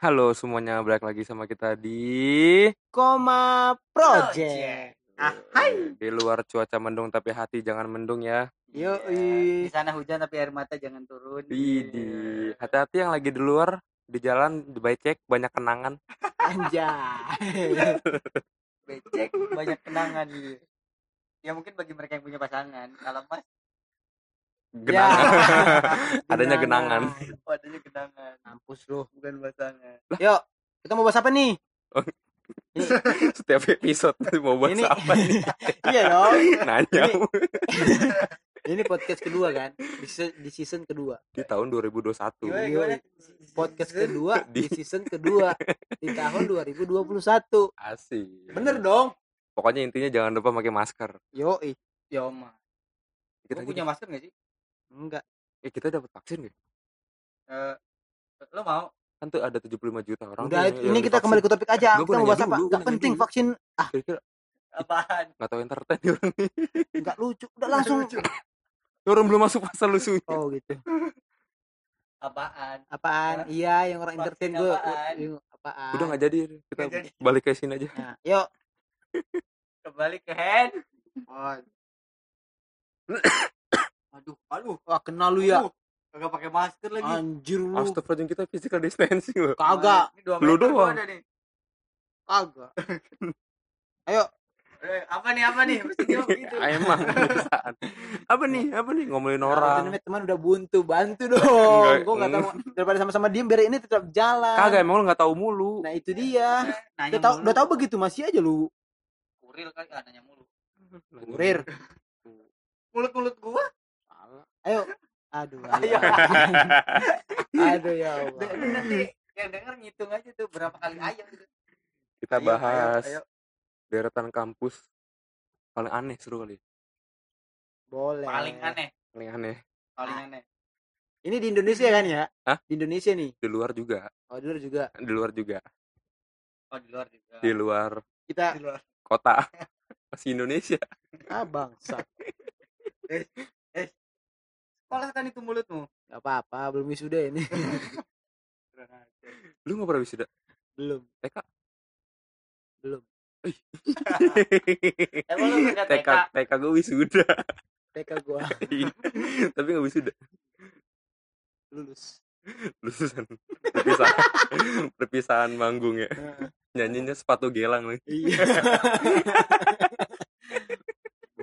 Halo semuanya, balik lagi sama kita di Koma Project. Ah, hai. di luar cuaca mendung tapi hati jangan mendung ya. Yo, Di sana hujan tapi air mata jangan turun. Widih, hati-hati yang lagi di luar di jalan di becek banyak kenangan. anjay. Becek banyak kenangan gitu. Ya mungkin bagi mereka yang punya pasangan. Kalau Mas Genangan. Ya. Adanya genangan. oh, adanya kenangan. Mampus lu. Bukan pasangan. Yuk, kita mau bahas apa nih? Setiap episode mau bahas Ini- apa nih? iya dong. Nanya Ini podcast kedua kan? Di, se- di season kedua. di tahun 2021. Gimana, Yoi. gimana? Podcast kedua di Di- season kedua di tahun 2021. Asik. Bener dong? Pokoknya intinya jangan lupa pakai masker. Yo, Ya, Mas. Kita punya masker gak sih? Enggak. eh kita dapat vaksin nggak? Eh, lo mau? Kan tuh ada 75 juta orang. Udah, yang- ini yang kita divaksin. kembali ke topik aja. Gua Kita mau bahas apa? dulu, penting dulu. vaksin. Ah, Kira-kira Apaan? nggak tahu entertain nih orang nih. enggak lucu. Udah langsung. Orang belum masuk fase lusunya. Oh, gitu. Apaan? Apaan? Iya, yang orang Vaksin entertain gue. apaan? Apaan? Udah nggak jadi. Kita Nggak jadi. balik ke sini aja. Nah, yuk. Kembali ke hand. Oh, Aduh, aduh. wah kenal lu ya. Aduh, Kagak pakai masker lagi. Anjir lu. Astagfirullahaladzim kita physical distancing loh. Kagak, Ini dua Lu doang. ada nih. kagak. Ayo, Eh, apa nih apa nih? Mesti jawab gitu. Emang kebiasaan. Apa nih? Apa nih ngomongin Nah, orang? namanya teman udah buntu, bantu dong. Enggak. Gue nggak tahu daripada sama-sama diem biar ini tetap jalan. Kagak emang lu nggak tahu mulu. Nah itu dia. Nanya Udah tahu, udah tahu begitu masih aja lu. Kuril kali ah, nanya mulu. Kurir. Mulut-mulut gua. Ayo. Aduh. Ayo. Aduh ya Allah. Nanti yang denger ngitung aja tuh berapa kali ayam gitu. Kita Ayo, bahas ayo, ayo. deretan kampus paling aneh seru kali. Boleh. Paling aneh, Paling aneh paling aneh. Ini di Indonesia kan ya? Hah? Di Indonesia nih. di luar juga. Oh, di luar juga. Di luar juga. Oh, di luar juga. Di luar Kita Di luar. kota. Masih Indonesia. ah bangsa. Sekolah kan itu mulutmu. Gak apa-apa, belum wisuda ini. Lu nggak pernah wisuda? belum. TK? Belum. Emang lu nggak TK TK? TK gue wisuda. TK gua Tapi nggak wisuda. lulus. Lulusan perpisahan perpisahan manggung ya. Heeh. Nyanyinya sepatu gelang nih. Iya.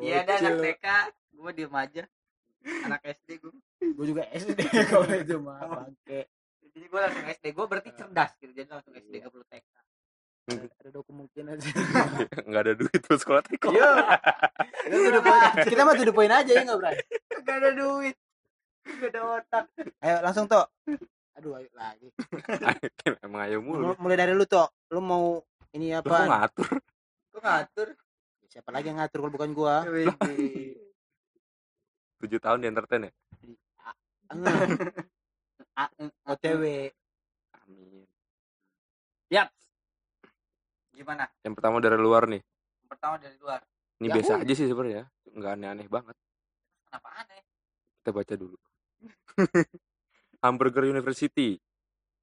Iya ada anak. TK, gua diem aja. Anak SD gua. Gue juga SD kalau itu mah bangke. Jadi gua langsung SD. Gua berarti cerdas gitu. Jadi langsung SD gak perlu TK. Ada, dua kemungkinan sih. Nggak ada duit buat sekolah TK. Yo, Kita mah tuh the point aja ya nggak Bray? gak ada duit. Gak ada otak. Ayo langsung toh. Aduh ayo lagi. Emang ayo mulu. Mul- Mulai dari lu toh. Lu mau ini Lu apa? ngatur? Gua ngatur. Siapa lagi yang ngatur kalau bukan gua? Tujuh tahun di entertain ya? OTW. Amin. Yap. Gimana? Yang pertama dari luar nih. Pertama dari luar. Ini Ya, biasa aja sih sebenarnya. Nggak aneh-aneh banget. Kenapa aneh? Kita baca dulu. Hamburger University.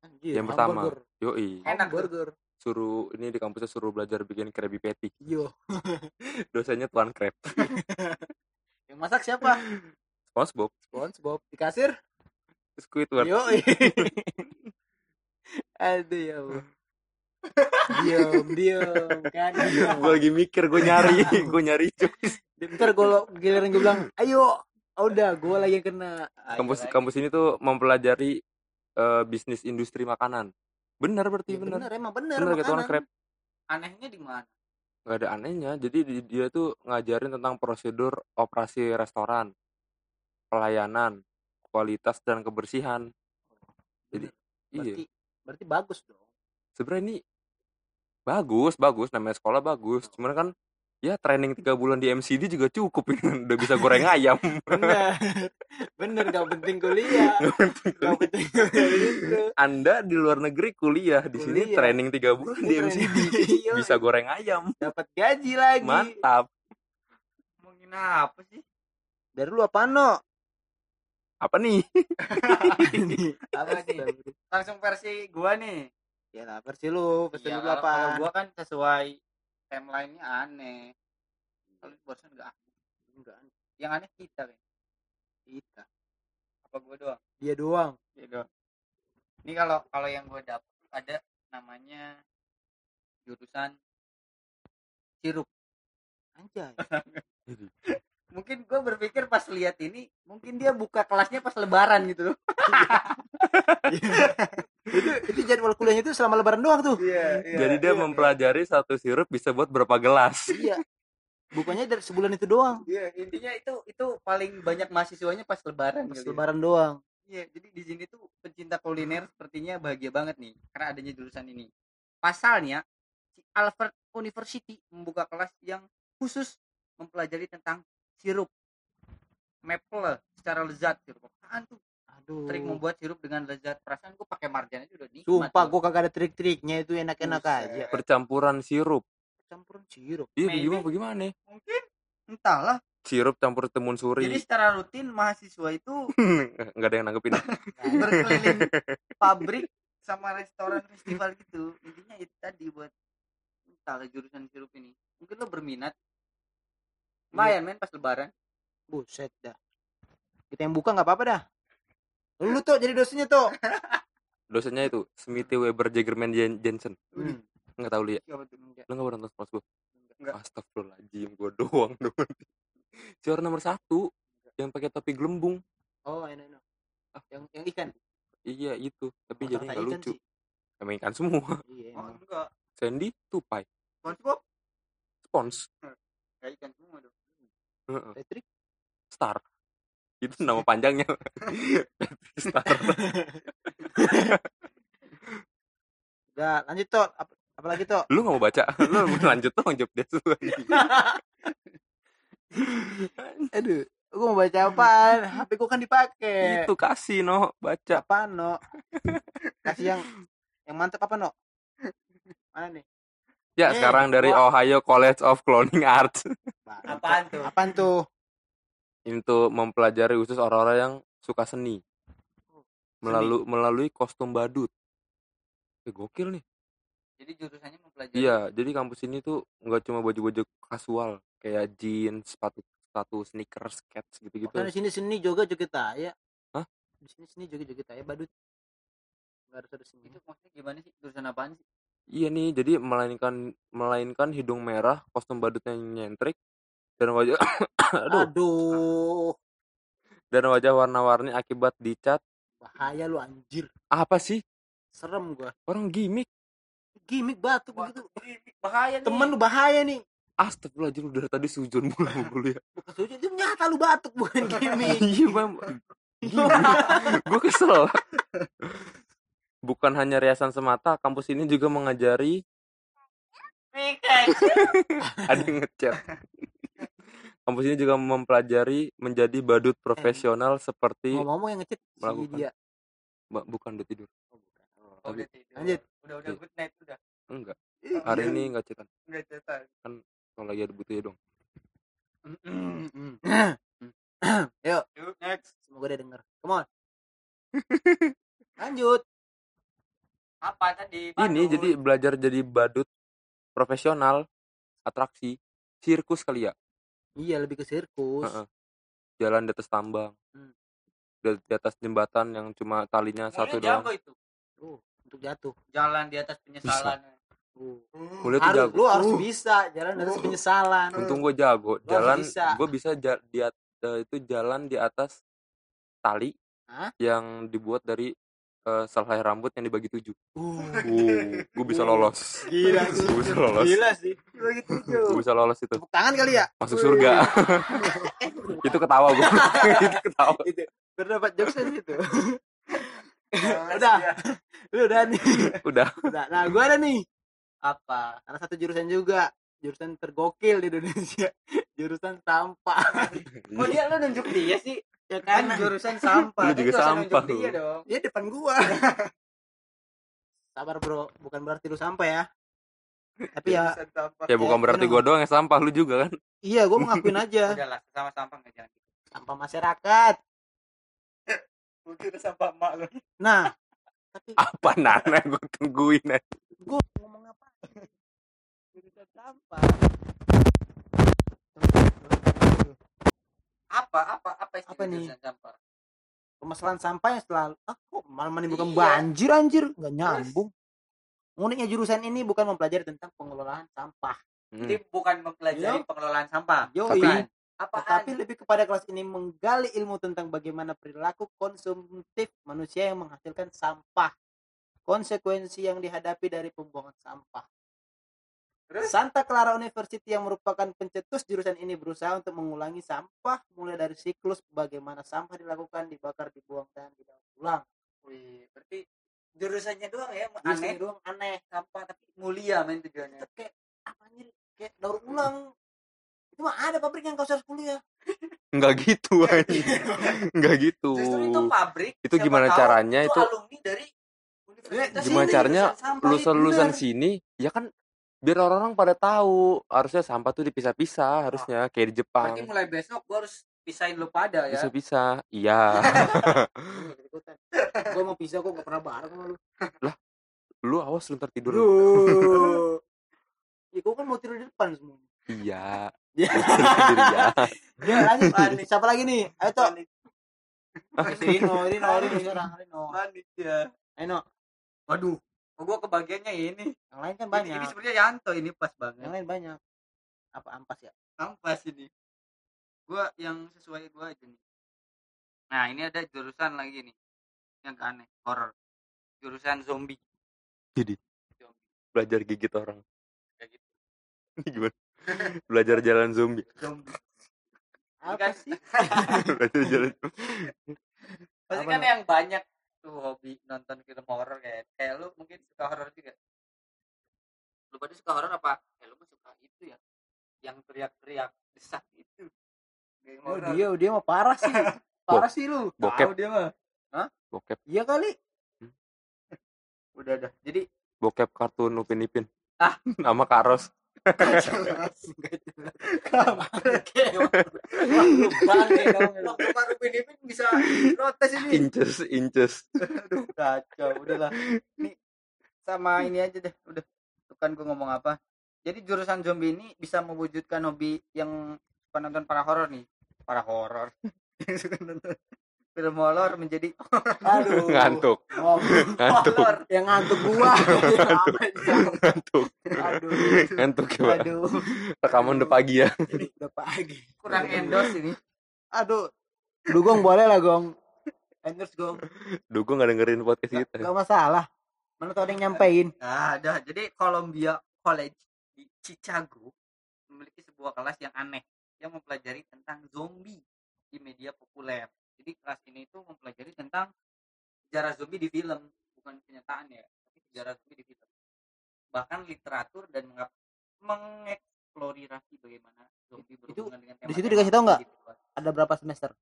Anjir, yang pertama. hamburger. Yoi. Enak tuh. Hamburger. Suruh ini di kampusnya suruh belajar bikin Krabby Patty. Yo. Dosanya Tuan Crab. Yang masak siapa? SpongeBob. SpongeBob. Di kasir? Squidward. Yo. Aduh ya Allah. Diam, diam kan. gue lagi mikir, gue nyari, gue nyari jokes. Ntar kalau giliran gue bilang, ayo, udah, gue lagi yang kena. Ayo Kampus lagi. kampus ini tuh mempelajari eh, bisnis industri makanan. Benar berarti Ya, benar. bener, emang. Benar kayak Tuan makanan. Crab. Anehnya di mana? Gak ada anehnya. Jadi di- dia tuh ngajarin tentang prosedur operasi restoran, pelayanan, kualitas dan kebersihan. Jadi iya, Berarti, berarti bagus dong. sebenarnya ini bagus, bagus namanya sekolah bagus. Cuman kan ya training tiga bulan di MCD juga cukup kan udah bisa goreng ayam. Bener, bener, gak penting kuliah. Nggak penting Gak kuliah. penting kuliah itu. Anda di luar negeri kuliah, di sini Kuliah. training tiga bulan di MCD Iya, bisa goreng ayam. dapat gaji lagi. Mantap. Ngomongin apa sih? Dari lu apa no? Apa nih? Apa nih? Langsung versi gua nih. Ya lah, versi lu, versi Iya, lu apa? kalau gua kan sesuai timeline-nya aneh. Kalau barusan enggak aneh. Enggak, Yang aneh kita kan. kita. Apa gua doang? Dia doang. Iya doang. Ini kalau kalau yang gua dapet ada namanya jurusan sirup. Anjay. Mungkin gua berpikir pas lihat ini, mungkin dia buka kelasnya pas lebaran gitu. itu itu jadwal kuliahnya itu selama lebaran doang tuh. Iya, Jadi dia mempelajari satu sirup bisa buat berapa gelas. Iya. Bukannya dari sebulan itu doang. Iya, intinya itu itu paling banyak mahasiswanya pas lebaran Pas kali ya. lebaran doang. Iya, jadi di sini tuh pencinta kuliner sepertinya bahagia banget nih karena adanya jurusan ini. Pasalnya, si Alfred University membuka kelas yang khusus mempelajari tentang sirup maple secara lezat sirup. Apaan tuh? Aduh. Trik membuat sirup dengan lezat. Perasaan gua pakai marjan aja udah nikmat. Sumpah tuh. gua kagak ada trik-triknya itu enak-enak aja. Percampuran sirup. Campuran sirup. Iya, Maybe. bagaimana bagaimana? Mungkin entahlah. Sirup campur timun Jadi suri. secara rutin mahasiswa itu Enggak ada yang nanggepin. berkeliling pabrik sama restoran festival gitu intinya itu tadi buat entahlah jurusan sirup ini mungkin lo berminat lumayan men pas lebaran Buset dah. Kita yang buka nggak apa-apa dah. Lu tuh jadi dosennya tuh. Dosennya itu Smithy Weber Jagerman Jen- Jensen. Hmm. Enggak tahu lihat. Tuh? Lu enggak pernah nonton Spongebob gue? Enggak. Astagfirullahaladzim, gue doang doang. Si orang nomor satu yang pakai topi gelembung. Oh, ini ini. Yang yang ikan. Iya itu, tapi Oh, jadi kata nggak ikan lucu. sih. Emang ikan semua. Iya. oh enggak Sandy tupai, SpongeBob spons, kayak ikan semua dong Heeh. Patrick. star. Itu nama panjangnya. star. Udah, lanjut tuh. Apa, apalagi tuh? Lu nggak mau baca? Lu mau lanjut dong jawab dia dulu. Aduh, gua mau baca apaan? HP gua kan dipakai. Itu kasih no, baca. Apaan, no? Kasih yang yang mantep apa, no? Mana nih? Ya Eh, sekarang dari gua- Ohio College of Cloning Arts. apaan tuh Apaan tuh? Itu mempelajari khusus orang-orang yang suka seni. Melalui melalui kostum badut. Eh, gokil nih. jadi jurusannya mempelajari Iya, jadi kampus ini tuh nggak cuma baju-baju kasual kayak jeans, sepatu sepatu sneakers, skets gitu-gitu. Kan di sini seni juga joget ya. Hah? Di sini seni juga joget ya, badut. Enggak harus ada seni. itu maksudnya gimana sih jurusan apaan sih Iya nih, jadi melainkan melainkan hidung merah, kostum badutnya nyentrik dan wajah aduh, Aduh, dan wajah warna-warni akibat dicat. bahaya lu anjir. Apa sih? Serem gua. Orang gimmick. Gimik batuk Wah, begitu. bahaya nih Temen lu bahaya nih. Astagfirullahaladzim, udah tadi sujud mulu sama kuliah. Bukan sujud, itu nyata lu batuk bukan gimik. Iya, Bang. Gue kesel. Bukan hanya riasan semata, kampus ini juga mengajari ada yang ngechat. Kampus ini juga mempelajari menjadi badut profesional seperti Ngomong-ngomong yang ngechat si melakukan. dia. Ba- bukan udah tidur. Oh, udah tidur. Lanjut. udah udah good night udah Enggak. Hari ini enggak chatan. udah cetak Kalau lagi ada butuh ya dong. Yuk, next semoga dia denger. Come on. Lanjut. apa tadi Ini Badut. jadi belajar jadi badut profesional atraksi sirkus kali ya. Iya, lebih ke sirkus. Heeh. Jalan di atas tambang. Hmm. Di, di atas jembatan yang cuma talinya Mulai satu jago doang. itu Tuh, untuk jatuh. jalan di atas penyesalan Tuh. Mulai Harus, jago. lu harus bisa jalan dari penyesalan. Untung gue jago. harus Jalan bisa. gue bisa ja- di at- eh, itu jalan di atas tali Hah? yang dibuat dari eh, selai rambut yang dibagi tujuh. Uh, Uh, gue bisa lolos. gila sih. Gue bisa lolos. Gila sih. Gue bisa lolos itu. Tepuk tangan kali ya? Masuk surga. itu ketawa gue. itu ketawa. itu berdapat jokes di situ. udah. Lu udah nih. Udah. Udah. Nah, gua ada nih. apa Ada satu jurusan juga. Jurusan tergokil di Indonesia. Jurusan sampah. oh dia lu nunjuk dia sih ya kan kan? jurusan sampah Lu juga sampah, dia lu. dong Dia depan gua. Sabar, Bro. Bukan berarti lu sampah ya. Tapi ya Ya bukan berarti gue doang yang sampah lu juga kan. iya, gua mau ngakuin aja. udahlah sama sampah nggak jangan Sampah masyarakat. mungkin udah sampah emak lu Nah, Tapi Apa Nana gue tungguin aja. gue ngomong apa? Jurusan sampah. Apa apa apa istilah Apa nih? sampah Permasalahan sampah yang selalu ah kok malah menimbulkan Iya. banjir anjir nggak nyambung. Uniknya jurusan ini bukan mempelajari tentang pengelolaan sampah. Hmm. jadi bukan mempelajari Yo. pengelolaan sampah Yoi. bukan apa Tetapi lebih kepada kelas ini menggali ilmu tentang bagaimana perilaku konsumtif manusia yang menghasilkan sampah. Konsekuensi yang dihadapi dari pembuangan sampah. Terus? Santa Clara University yang merupakan pencetus jurusan ini berusaha untuk mengulangi sampah mulai dari siklus bagaimana sampah dilakukan, dibakar, dibuang dan didaur ulang. Wih, berarti jurusannya doang ya Jurusan aneh doang aneh. sampah tapi mulia main tujuannya Tetep kayak apa anjir? Kayak daur ulang. Itu mah ada pabrik yang kau harus kuliah. Enggak gitu. Enggak gitu. justru itu pabrik Itu gimana tahu caranya itu? alumni dari universitas Gimana caranya lulusan-lulusan bener. sini ya kan biar orang-orang pada tahu harusnya sampah tuh dipisah-pisah harusnya kayak di Jepang berarti mulai besok gua harus pisahin lu pada ya bisa-bisa iya gue mau pisah kok gak pernah bareng sama lu. lu awas lu ntar tidur Duh. Ya gue kan mau tidur di depan semua. iya Ya. tidur ya lanjut. Panik. Siapa lagi nih? Ayo. Panik, Rino, Rino, Rino. Rino. panik ya Ayo No. waduh oh, gua kebagiannya ini. Yang lain kan ini, banyak. ini sebenarnya Yanto ini pas banget. Yang lain banyak. Apa ampas ya? ampas ini. Gua yang sesuai gua aja nih. Nah ini ada jurusan lagi nih. Yang aneh horror. Jurusan zombie. Jadi zombie. belajar gigit orang. Kayak gitu. Ini gimana? Belajar jalan zombie. Zombie. Apa sih? belajar jalan pasti kan yang banyak tuh hobi nonton film horor kayak kayak lu mungkin suka horor juga? Lu pada suka horor apa? Kayak lu mah suka itu ya yang teriak-teriak desak itu. Game Oh, dia dia mah parah sih. Parah sih lu. bokep. Dia mah. Bokep. Iya kali. udah dah jadi bokep kartun upin ipin. Ah. nama karos waktu ini bisa protes ini inches inches kacau. Udahlah. Nih sama ini aja deh. Udah tuh kan gue ngomong apa. Jadi jurusan zombie ini bisa mewujudkan hobi yang suka nonton para horor nih. Para horor film horor menjadi Aduh. ngantuk Oh, ngantuk horor yang ngantuk gua. ngantuk Aduh. ngantuk ya. Aduh. rekaman udah pagi ya Udah pagi. kurang endorse ini Aduh. Dugong boleh lah, Gong. Endorse, Gong. Gue gak dengerin podcast kita gak masalah. Mana tau ada yang nyampein. nah dah jadi Columbia College di Chicago memiliki sebuah kelas yang aneh yang mempelajari tentang zombie di media populer jadi kelas ini itu mempelajari tentang sejarah zombie di film bukan kenyataan ya tapi sejarah zombie di film bahkan literatur dan mengeksplorasi bagaimana zombie berhubungan dengan di situ dikasih tahu nggak? gitu. Ada berapa semester?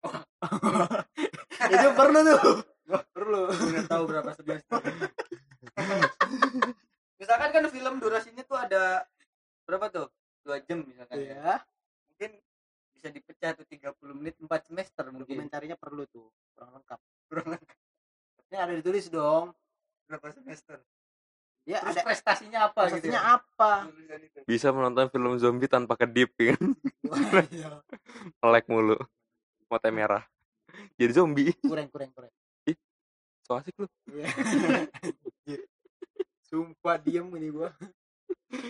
Itu perlu tuh. Perlu. udah tahu berapa semester misalkan kan film durasinya tuh ada berapa tuh dua jam misalkan ya. Iya. mungkin bisa dipecah tuh 30 menit 4 semester mungkin Dokumentarinya perlu tuh. Kurang lengkap. Kurang lengkap. Ini ada ditulis dong. berapa semester Ya terus ada prestasinya apa gitu prestasinya ya? apa? Bisa menonton film zombie tanpa kedip ya kan Iya. melek mulu mata merah jadi zombie kurang kurang kurang. so asik lu Iya. Sumpah diem ini gua.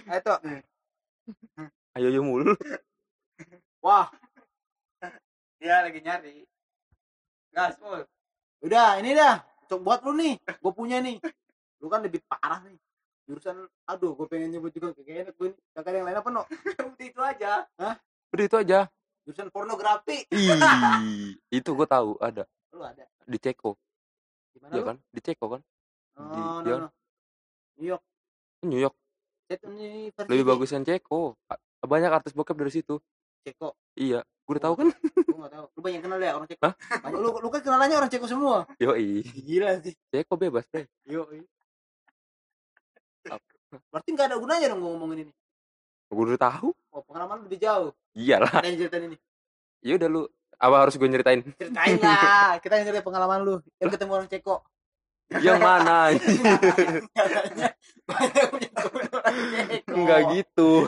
Ayo Tok. ayo ayo mulu Wah, dia lagi nyari gaspol udah ini dah. Cok buat lu nih. Gua punya nih. Lu kan lebih parah nih. Jurusan aduh, gue pengen nyebut juga kayak enak gue nih. Kakak ada yang lain apa no? udah itu aja udah itu aja Jurusan pornografi. Ih, itu gue tahu ada Lu ada. di Ceko Gimana ya lu? kan di Ceko kan Oh, Di- no, no. New York New York University. lebih bagus yang Ceko banyak artis bokep dari situ Ceko. iya gue udah tahu kan Gue gak tahu. Lu banyak kenal ya orang Ceko. Hah? Banyak, lu, lu kan kenalannya orang Ceko semua. yoi Gila sih. Ceko bebas bre Yo. Berarti nggak ada gunanya dong gua ngomongin ini. gue udah tahu Oh, pengalaman lu lebih jauh. iyalah Ada yang ceritain ini. ya udah lu apa harus gue nyeritain Ceritain lah. Kita yang ceritain pengalaman lu. Yang ketemu orang Ceko. Yang mana? Enggak gitu.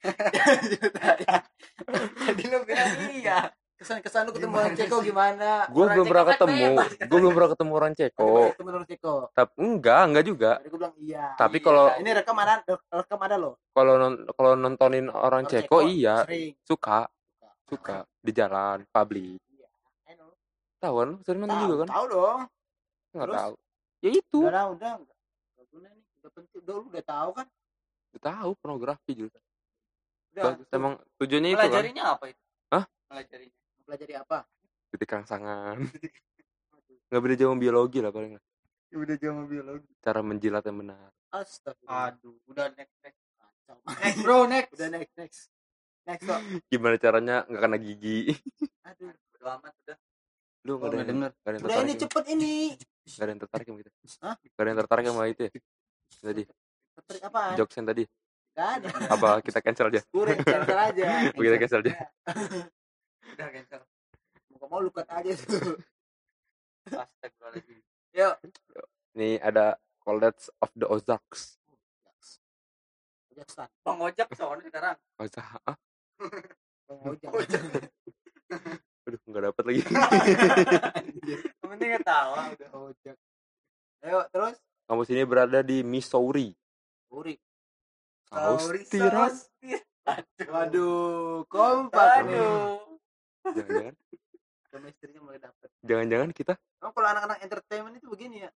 Tadi lu bilang iya. Kesan-kesan lu ketemu orang Ceko gimana? Gue Orang belum Ceko pernah kan ketemu. Gue belum pernah ketemu orang Ceko. temen orang Ceko. Tapi enggak, enggak juga. Tadi gue bilang iya. Tapi Iya. kalau Ini rekam ada, rekam ada loh. kalau non- kalau nontonin orang Ceko iya, Sering. suka, suka di jalan publik. I know. Tahu kan? Sering nonton juga kan? tahu dong. Enggak tahu. Ya itu. Udah udah. Enggak enggak guna nih. Udah penting. Udah lu udah tahu kan? Udah tahu pornografi juga. Udah. Bagus. Emang tujuannya itu kan? Pelajarinya apa itu? Hah? Pelajarinya. Pelajari apa? Titik rangsangan. Nggak beda jauh biologi lah paling. nggak. Udah jam biologi. Cara menjilat yang benar. Astagfirullah. Aduh, udah next next. Kacau. Next bro, next. Udah next next. Next kok. Gimana caranya nggak kena gigi? Aduh. Bodo amat udah. Lu nggak ada nggak yang denger. nggak ada yang Udah tertarik. ini ya? cepet ini. Nggak ada yang tertarik sama itu. Hah? Nggak ada yang tertarik sama itu ya? Tadi Tertarik apaan? jokes yang tadi. Gak ada. Apa kita cancel aja? Kurang cancel aja. Oh, kita cancel aja. Udah cancel. Mau mau lukat aja tuh. Astagfirullahaladzim. Yuk. Nih ada College of the Ozarks. Ojek Bang ojek soalnya sekarang. Ozark. Ah, Ojek. aduh nggak dapet lagi. Penting ketawa udah. Ojek. Ayo terus. Kampus ini berada di Missouri. Uri. Austiras. Aduh. Waduh, kompak. Aduh. Jangan-jangan, Chemistry-nya mulai dapet. jangan-jangan kita Emang kalau anak-anak entertainment itu begini ya?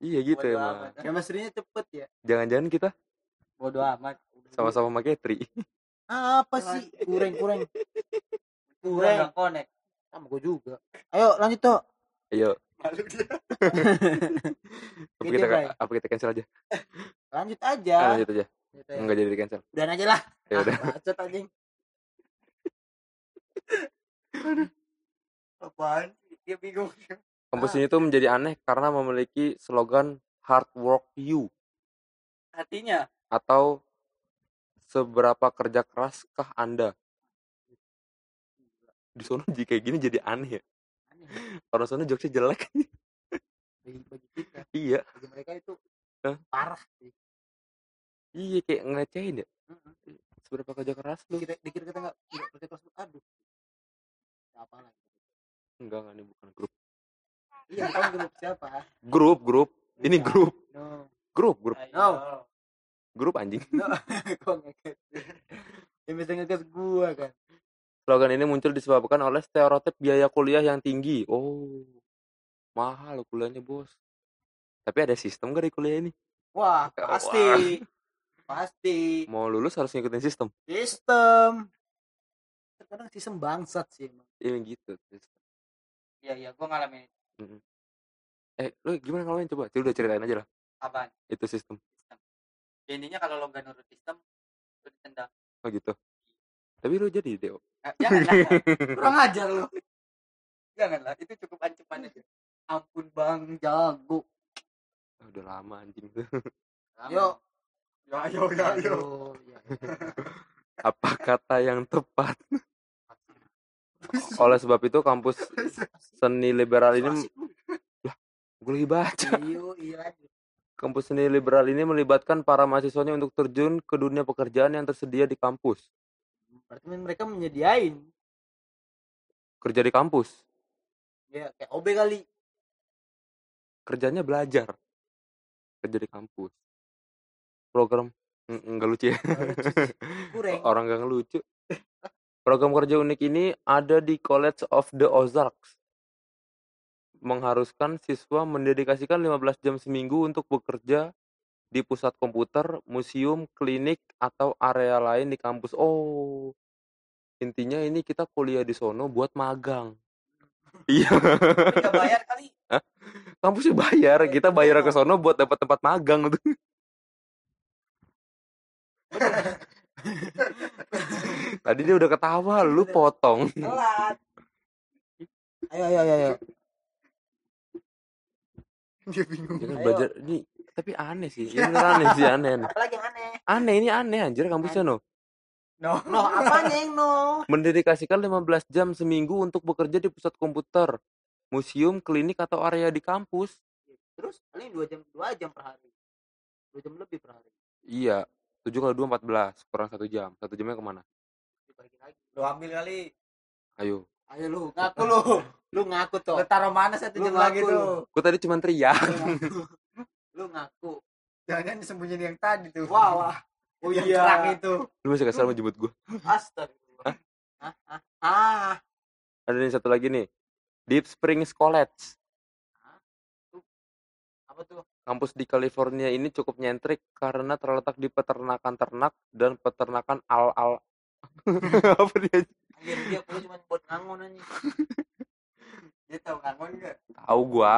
iya gitu Bodo emang. amat. Chemistry-nya cepet ya? Jangan-jangan kita Bodo amat. sama-sama pakai tri. Apa sih? Kurang-kurang. Kurang Kurang. nggak connect. Sama gue juga. Ayo lanjut toh. Ayo, Malu dia. apa kita apa kita cancel aja? Lanjut aja. Ah, lanjut aja. Lanjut aja. Enggak jadi di cancel. Udah aja lah. Ya udah. Ah, bacot anjing. Apaan? Dia bingung. Kampus Ah. ini tuh menjadi aneh karena memiliki slogan hard work you Hatinya. atau seberapa kerja keraskah Anda? Di sono jika kayak gini jadi aneh ya. Aneh. Orang sono jokesnya jelek. Bagi, bagi kita, iya, bagi mereka itu Hah? parah sih. Iya kayak ngelecehin ya. Seberapa kerja keras lu? Dikira, dikira kita nggak nggak kerja keras aduh. Apa lagi? Enggak, enggak ini bukan grup. Iya, tahu grup siapa? Grup, grup. Ini Bukan. grup. No. Grup, grup. No. Grup anjing. No. Kok ngegas? Yang bisa ngegas gua kan. Slogan ini muncul disebabkan oleh stereotip biaya kuliah yang tinggi. Oh, mahal kuliahnya bos. Tapi ada sistem gak di kuliah ini? Wah, Wah. pasti. Pasti. Mau lulus harus ngikutin sistem. Sistem. Terkadang sistem bangsat sih emang. Iya gitu. Iya, iya. Gue ngalamin Eh, lu gimana ngalamin coba? Coba udah ceritain aja lah. apaan? Itu sistem. Sistem. Ya, intinya kalau lo nggak nurut sistem, lo ditendang. Oh gitu. Tapi lu jadi Deo. Eh, janganlah. Kurang ajar lo. Janganlah. Itu cukup ancaman aja. Ampun bang, jago. Ah, udah lama anjing. Yuk. Ya, ayo, ya, ayo. Aduh, ya. Apa kata yang tepat? Oleh sebab itu kampus seni liberal ini lu. gue lagi baca. Iya, iya. Kampus seni liberal ini melibatkan para mahasiswanya untuk terjun ke dunia pekerjaan yang tersedia di kampus. Berarti mereka menyediain. Kerja di kampus, Ya, kayak OB kali. kerjanya belajar. Kerja di kampus. Program enggak lucu ya. Kurang. Orang gak ngelucu. Program kerja unik ini ada di College of the Ozarks. Mengharuskan siswa mendedikasikan 15 jam seminggu untuk bekerja di pusat komputer, museum, klinik, atau area lain di kampus. Oh, intinya ini kita kuliah di sono buat magang. Iya, Nggak bayar kali. kampusnya bayar, kita bayar ke sono buat dapat tempat magang tuh. Tadi dia udah ketawa, lu potong. Telat. Ayo, ayo, ayo, ayo. Dia bingung. Jangan Ayo. belajar ini tapi aneh sih. Ini aneh sih aneh. Apalagi yang aneh. Aneh ini aneh anjir kampusnya no. No. No, apanya yang no? Mendedikasikan 15 jam seminggu untuk bekerja di pusat komputer, museum, klinik atau area di kampus. terus paling dua jam dua jam per hari dua jam lebih per hari Iya, 7 kali 2 14, kurang satu jam. Satu jamnya ke mana? lagi Lu ambil kali. Ayo. ayo lu ngaku lu lu ngaku Lu toh taruh mana satu Lu jam lagi tuh? Gue tadi cuma teriak. lu ngaku Jangan disembunyiin yang tadi tuh. wah wah oh yang iya itu. Lu masih kesal mau jemput gue. astagfirullah ah ah ah Ada nih satu lagi nih. Deep Springs College. Kampus di California ini cukup nyentrik karena terletak di peternakan ternak dan peternakan al-al. Apa dia? anjir dia kuliah cuma buat ngangon anjing Dia tahu kangen enggak? Tahu gua,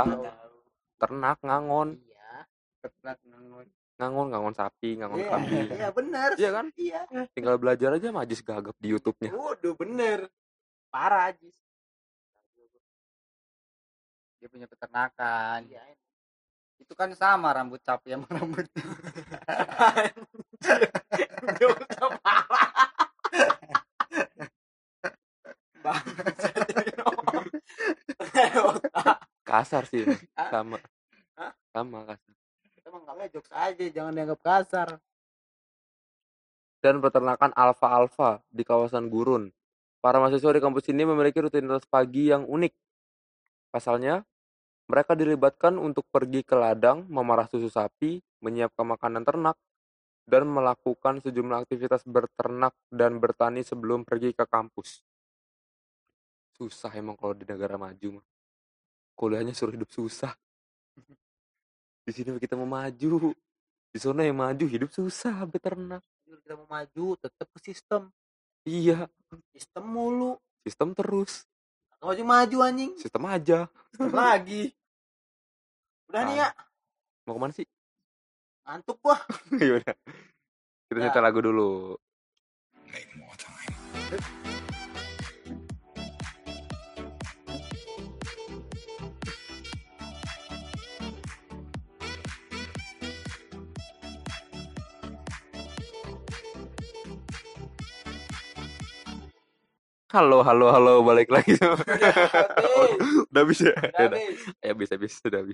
ternak ngangon, iya Ketlak ngangon. ngangon, ngangon sapi, ngangon iya kambing. iya benar Iya kan? iya Tinggal belajar aja majis gagap di YouTube-nya. waduh bener parah Ajis Dia punya peternakan. iya Itu kan sama rambut sapi sama rambut. Kasar sih. Sama. Hah? Sama kasar. Emang kalian jokes aja, jangan dianggap kasar. dan peternakan alfa-alfa di kawasan gurun. Para mahasiswa di kampus ini memiliki rutinitas pagi yang unik. Pasalnya, mereka dilibatkan untuk pergi ke ladang, memarah susu sapi, menyiapkan makanan ternak, dan melakukan sejumlah aktivitas berternak dan bertani sebelum pergi ke kampus. Susah emang kalau di negara maju mah. Kuliahnya suruh hidup susah. Di sini kita mau maju. Di sana yang maju hidup susah beternak. Kita mau maju, tetap ke sistem. Iya, Sistem mulu. sistem terus. Kalau maju anjing, Sistem aja. sistem lagi. Udah nih ya, Mau ke mana sih? ngantuk gua. Yaudah. Kita Ya. nyetel lagu dulu. Halo, halo, halo, balik lagi. Habis, Udah habis ya? udah Udah, habis. Ya, habis, habis, sudah habis.